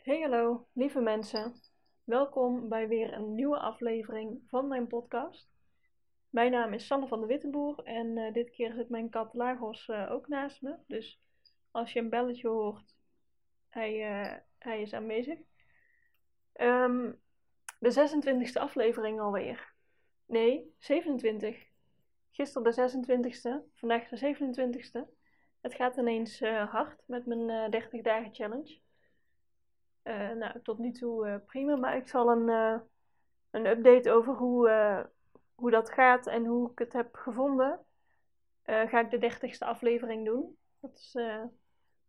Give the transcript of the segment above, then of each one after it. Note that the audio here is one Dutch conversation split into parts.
Hey hallo, lieve mensen. Welkom bij weer een nieuwe aflevering van mijn podcast. Mijn naam is Sanne van der Wittenboer en eh, dit keer zit mijn kat Lagos eh, ook naast me. Dus als je een belletje hoort, hij, eh, hij is aanwezig. Ehm, de 26e aflevering alweer. Nee, 27. Gisteren de 26e, vandaag de 27e. Het gaat ineens hard met mijn 30 dagen challenge. Uh, nou, tot nu toe uh, prima, maar ik zal een, uh, een update over hoe, hoe dat gaat en hoe ik het heb gevonden. ga ik de dertigste aflevering doen. Dat is,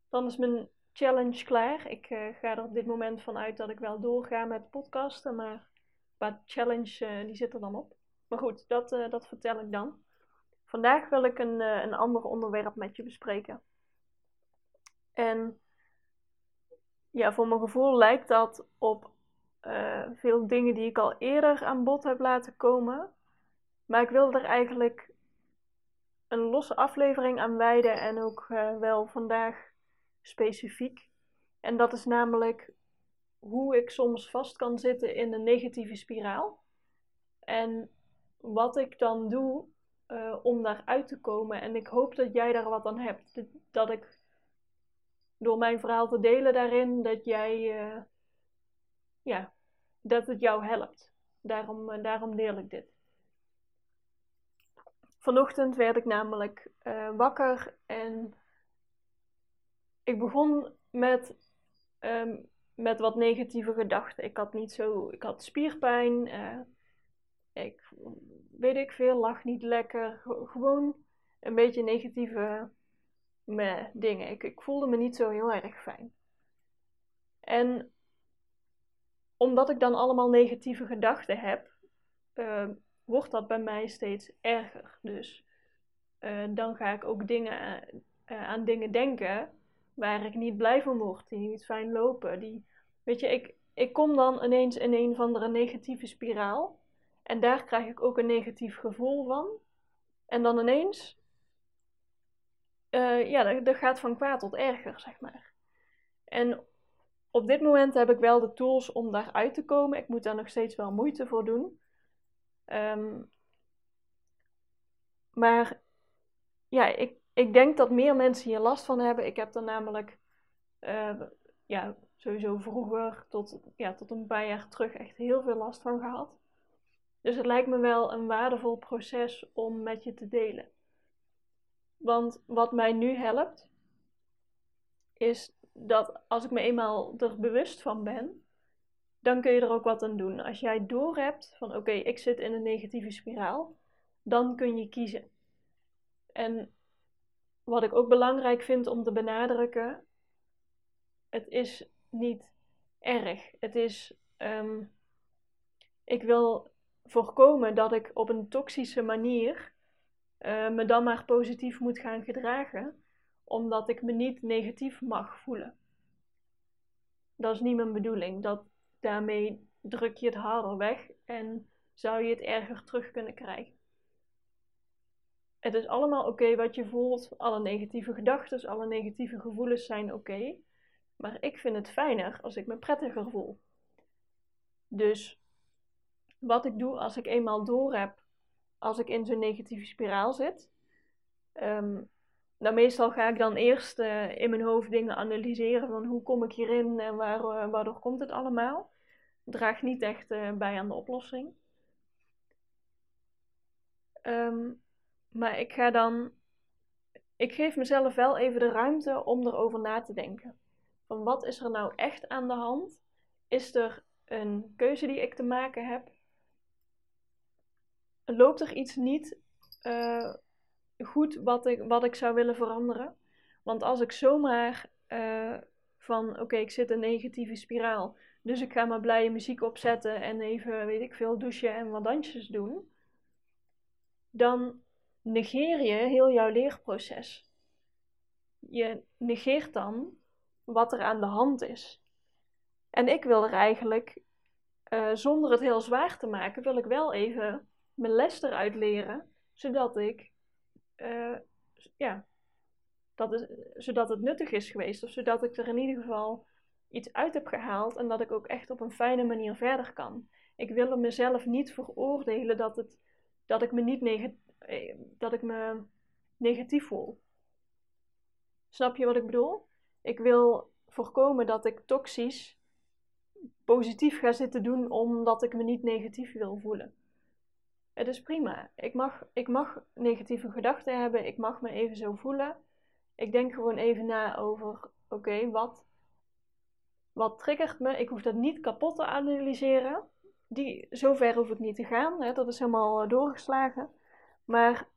dan is mijn challenge klaar. Ik ga er op dit moment van uit dat ik wel doorga met podcasten, maar qua challenge die zit er dan op. Maar goed, dat, dat vertel ik dan. Vandaag wil ik een, een ander onderwerp met je bespreken. En ja, voor mijn gevoel lijkt dat op uh, veel dingen die ik al eerder aan bod heb laten komen. Maar ik wil er eigenlijk een losse aflevering aan wijden en ook uh, wel vandaag specifiek. En dat is namelijk hoe ik soms vast kan zitten in een negatieve spiraal. En wat ik dan doe uh, om daaruit te komen. En ik hoop dat jij daar wat aan hebt. Dat ik door mijn verhaal te delen daarin, dat jij, uh, ja, dat het jou helpt. Daarom, uh, daarom deel ik dit. Vanochtend werd ik namelijk uh, wakker en ik begon met, um, met wat negatieve gedachten. Ik had niet zo, ik had spierpijn, ik weet ik veel, lag niet lekker, gewoon een beetje negatieve me dingen. Ik, ik voelde me niet zo heel erg fijn. En omdat ik dan allemaal negatieve gedachten heb, uh, wordt dat bij mij steeds erger. Dus uh, dan ga ik ook dingen, uh, aan dingen denken waar ik niet blij van word, die niet fijn lopen. Die, weet je, ik, ik kom dan ineens in een of andere negatieve spiraal. En daar krijg ik ook een negatief gevoel van. En dan ineens uh, ja, dat, gaat van kwaad tot erger, zeg maar. En op dit moment heb ik wel de tools om daaruit te komen. Ik moet daar nog steeds wel moeite voor doen. Um, maar ja, ik, ik denk dat meer mensen hier last van hebben. Ik heb er namelijk uh, ja, sowieso vroeger tot, ja, tot een paar jaar terug echt heel veel last van gehad. Dus het lijkt me wel een waardevol proces om met je te delen. Want wat mij nu helpt, is dat als ik me eenmaal er bewust van ben, dan kun je er ook wat aan doen. Als jij doorhebt van oké, ik zit in een negatieve spiraal, dan kun je kiezen. En wat ik ook belangrijk vind om te benadrukken, het is niet erg. Het is, um, ik wil voorkomen dat ik op een toxische manier uh, me dan maar positief moet gaan gedragen, omdat ik me niet negatief mag voelen. Dat is niet mijn bedoeling. Dat, daarmee druk je het harder weg en zou je het erger terug kunnen krijgen. Het is allemaal oké wat je voelt, alle negatieve gedachten, alle negatieve gevoelens zijn oké. maar ik vind het fijner als ik me prettiger voel. Dus wat ik doe als ik eenmaal door heb als ik in zo'n negatieve spiraal zit. Um, nou, meestal ga ik dan eerst uh, in mijn hoofd dingen analyseren van hoe kom ik hierin en waar, uh, waardoor komt het allemaal. Draagt niet echt uh, bij aan de oplossing. Um, maar ik ga dan, ik geef mezelf wel even de ruimte om erover na te denken. Van wat is er nou echt aan de hand? Is er een keuze die ik te maken heb? Loopt er iets niet uh, goed wat ik, wat ik zou willen veranderen? Want als ik zomaar uh, van oké, ik zit in een negatieve spiraal, dus ik ga maar blije muziek opzetten en even, weet ik veel, douchen en wat dansjes doen, dan negeer je heel jouw leerproces. Je negeert dan wat er aan de hand is. En ik wil er eigenlijk, uh, zonder het heel zwaar te maken, wil ik wel even mijn les eruit leren, zodat ik, uh, ja, dat is, zodat het nuttig is geweest. Of zodat ik er in ieder geval iets uit heb gehaald en dat ik ook echt op een fijne manier verder kan. Ik wil mezelf niet veroordelen dat, het, dat, ik, me niet eh, dat ik me negatief voel. Snap je wat ik bedoel? Ik wil voorkomen dat ik toxisch positief ga zitten doen omdat ik me niet negatief wil voelen. Het is prima. Ik mag, ik mag negatieve gedachten hebben. Ik mag me even zo voelen. Ik denk gewoon even na over: oké, wat, wat triggert me? Ik hoef dat niet kapot te analyseren. Die, zover hoef ik niet te gaan. Hè? Dat is helemaal eh, doorgeslagen. Maar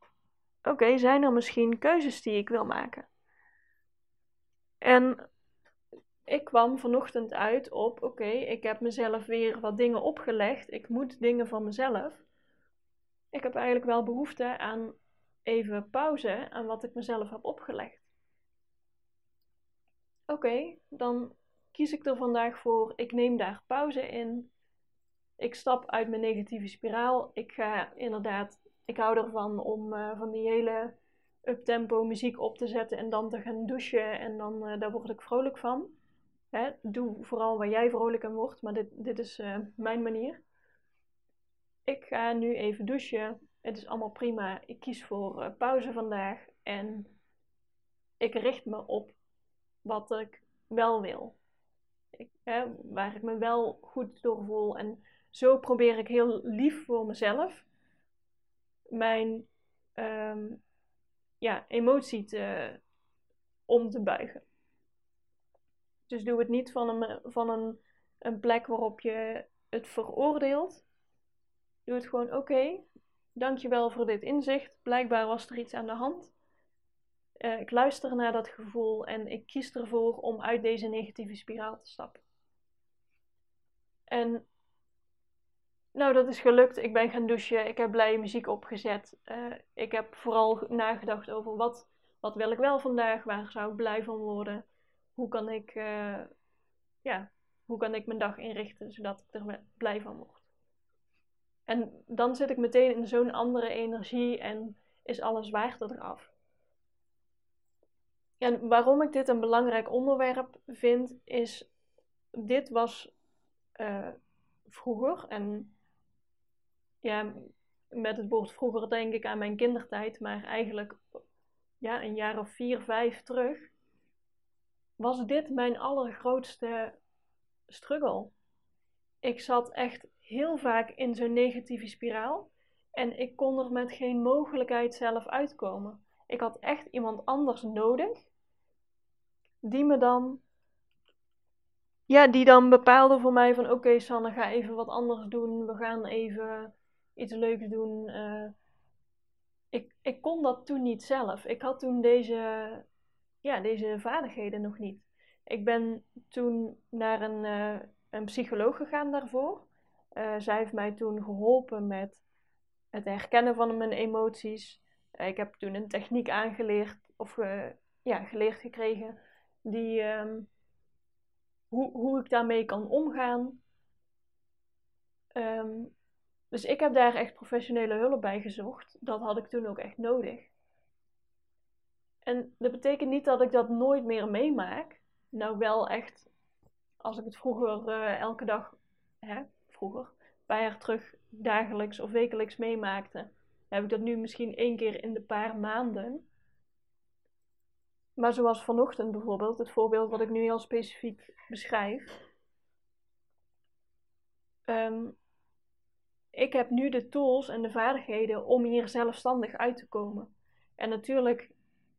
oké, zijn er misschien keuzes die ik wil maken? En ik kwam vanochtend uit op: oké, ik heb mezelf weer wat dingen opgelegd. Ik moet dingen van mezelf. Ik heb eigenlijk wel behoefte aan even pauze aan wat ik mezelf heb opgelegd. Oké, dan kies ik er vandaag voor. Ik neem daar pauze in. Ik stap uit mijn negatieve spiraal. Ik ga inderdaad, ik hou ervan om uh, van die hele uptempo muziek op te zetten en dan te gaan douchen. En dan, uh, daar word ik vrolijk van. Hè? Doe vooral waar jij vrolijk aan wordt, maar dit, dit is uh, mijn manier. Ik ga nu even douchen. Het is allemaal prima. Ik kies voor pauze vandaag. En ik richt me op wat ik wel wil. Ik, waar ik me wel goed door voel. En zo probeer ik heel lief voor mezelf mijn um, ja, emotie om te buigen. Dus doe het niet van een, van een, een plek waarop je het veroordeelt. Doe het gewoon oké. Okay, dankjewel voor dit inzicht. Blijkbaar was er iets aan de hand. Uh, ik luister naar dat gevoel en ik kies ervoor om uit deze negatieve spiraal te stappen. En nou, dat is gelukt. Ik ben gaan douchen. Ik heb blije muziek opgezet. Uh, ik heb vooral nagedacht over wat, wat wil ik wel vandaag? Waar zou ik blij van worden? Hoe kan ik, uh, ja, hoe kan ik mijn dag inrichten zodat ik er blij van word? En dan zit ik meteen in zo'n andere energie en is alles zwaarte eraf. En waarom ik dit een belangrijk onderwerp vind, is dit was uh, vroeger, en ja, met het woord vroeger denk ik aan mijn kindertijd, maar eigenlijk ja, een jaar of vier, vijf terug, was dit mijn allergrootste struggle. Ik zat echt heel vaak in zo'n negatieve spiraal en ik kon er met geen mogelijkheid zelf uitkomen. Ik had echt iemand anders nodig die me dan, ja, die dan bepaalde voor mij van oké Sanne, ga even wat anders doen. We gaan even iets leuks doen. Uh, ik, ik kon dat toen niet zelf. Ik had toen deze, ja, deze vaardigheden nog niet. Ik ben toen naar een, uh, een psycholoog gegaan daarvoor. Uh, zij heeft mij toen geholpen met het herkennen van mijn emoties. ik heb toen een techniek aangeleerd of ja, geleerd gekregen die, um, hoe, hoe ik daarmee kan omgaan. Um, dus ik heb daar echt professionele hulp bij gezocht. Dat had ik toen ook echt nodig. En dat betekent niet dat ik dat nooit meer meemaak. Nou, wel echt, als ik het vroeger uh, elke dag, hè, vroeger, een paar terug, dagelijks of wekelijks meemaakte, heb ik dat nu misschien één keer in de paar maanden. Maar zoals vanochtend bijvoorbeeld, het voorbeeld wat ik nu heel specifiek beschrijf. Um, ik heb nu de tools en de vaardigheden om hier zelfstandig uit te komen. En natuurlijk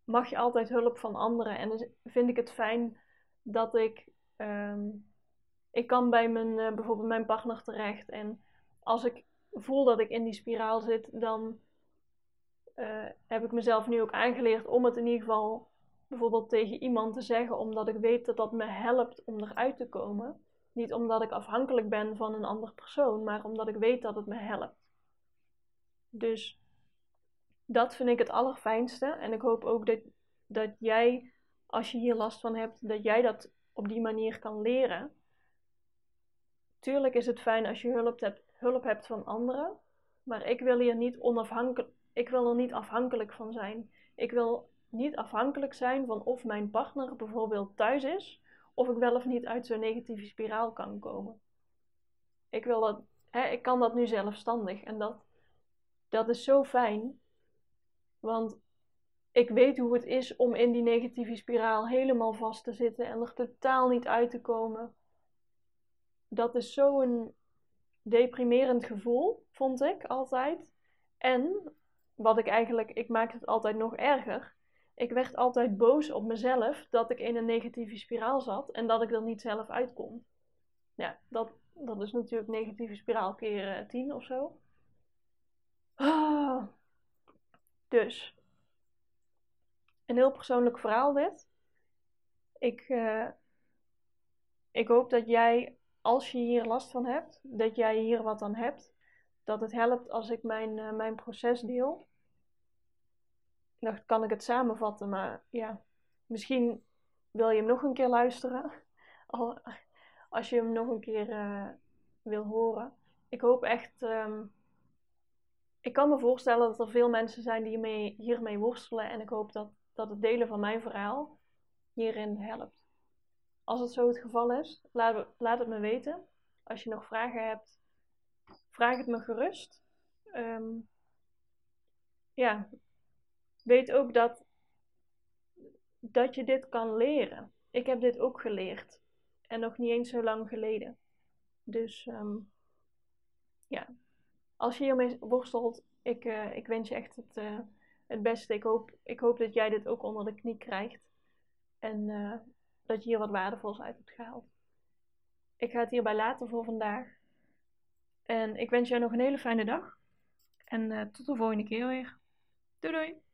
mag je altijd hulp van anderen. En dan vind ik het fijn dat ik. Um, ik kan bij mijn, uh, bijvoorbeeld mijn partner terecht. En als ik voel dat ik in die spiraal zit, dan uh, heb ik mezelf nu ook aangeleerd om het in ieder geval bijvoorbeeld tegen iemand te zeggen, omdat ik weet dat dat me helpt om eruit te komen. Niet omdat ik afhankelijk ben van een ander persoon, maar omdat ik weet dat het me helpt. Dus dat vind ik het allerfijnste. En ik hoop ook dat, dat jij, als je hier last van hebt, dat jij dat op die manier kan leren. Tuurlijk is het fijn als je hulp hebt, hulp hebt van anderen. Maar ik wil hier niet onafhankelijk. Ik wil er niet afhankelijk van zijn. Ik wil niet afhankelijk zijn van of mijn partner bijvoorbeeld thuis is of ik wel of niet uit zo'n negatieve spiraal kan komen. Ik, wil dat, hè, ik kan dat nu zelfstandig en dat, dat is zo fijn. Want ik weet hoe het is om in die negatieve spiraal helemaal vast te zitten en er totaal niet uit te komen. Dat is zo'n deprimerend gevoel, vond ik altijd. En wat ik eigenlijk, ik maakte het altijd nog erger. Ik werd altijd boos op mezelf dat ik in een negatieve spiraal zat en dat ik er niet zelf uitkom. Ja, dat, dat is natuurlijk negatieve spiraal keer uh, tien of zo. Ah. Dus, een heel persoonlijk verhaal dit. Ik, uh, ik hoop dat jij, als je hier last van hebt, dat jij hier wat aan hebt. Dat het helpt als ik mijn, uh, mijn proces deel. Dan kan ik het samenvatten, maar ja, misschien wil je hem nog een keer luisteren. Als je hem nog een keer uh, wil horen. Ik hoop echt. Um, ik kan me voorstellen dat er veel mensen zijn die hiermee, hiermee worstelen. En ik hoop dat, dat het delen van mijn verhaal hierin helpt. Als het zo het geval is, laat, laat het me weten. Als je nog vragen hebt, vraag het me gerust. Um, ja, weet ook dat, dat je dit kan leren. Ik heb dit ook geleerd. En nog niet eens zo lang geleden. Dus um, ja, als je hiermee worstelt, ik, uh, ik wens je echt het, uh, het beste. Ik hoop, ik hoop dat jij dit ook onder de knie krijgt. En uh, dat je hier wat waardevols uit hebt gehaald. Ik ga het hierbij laten voor vandaag. En ik wens jou nog een hele fijne dag. En tot de volgende keer weer. Doei doei!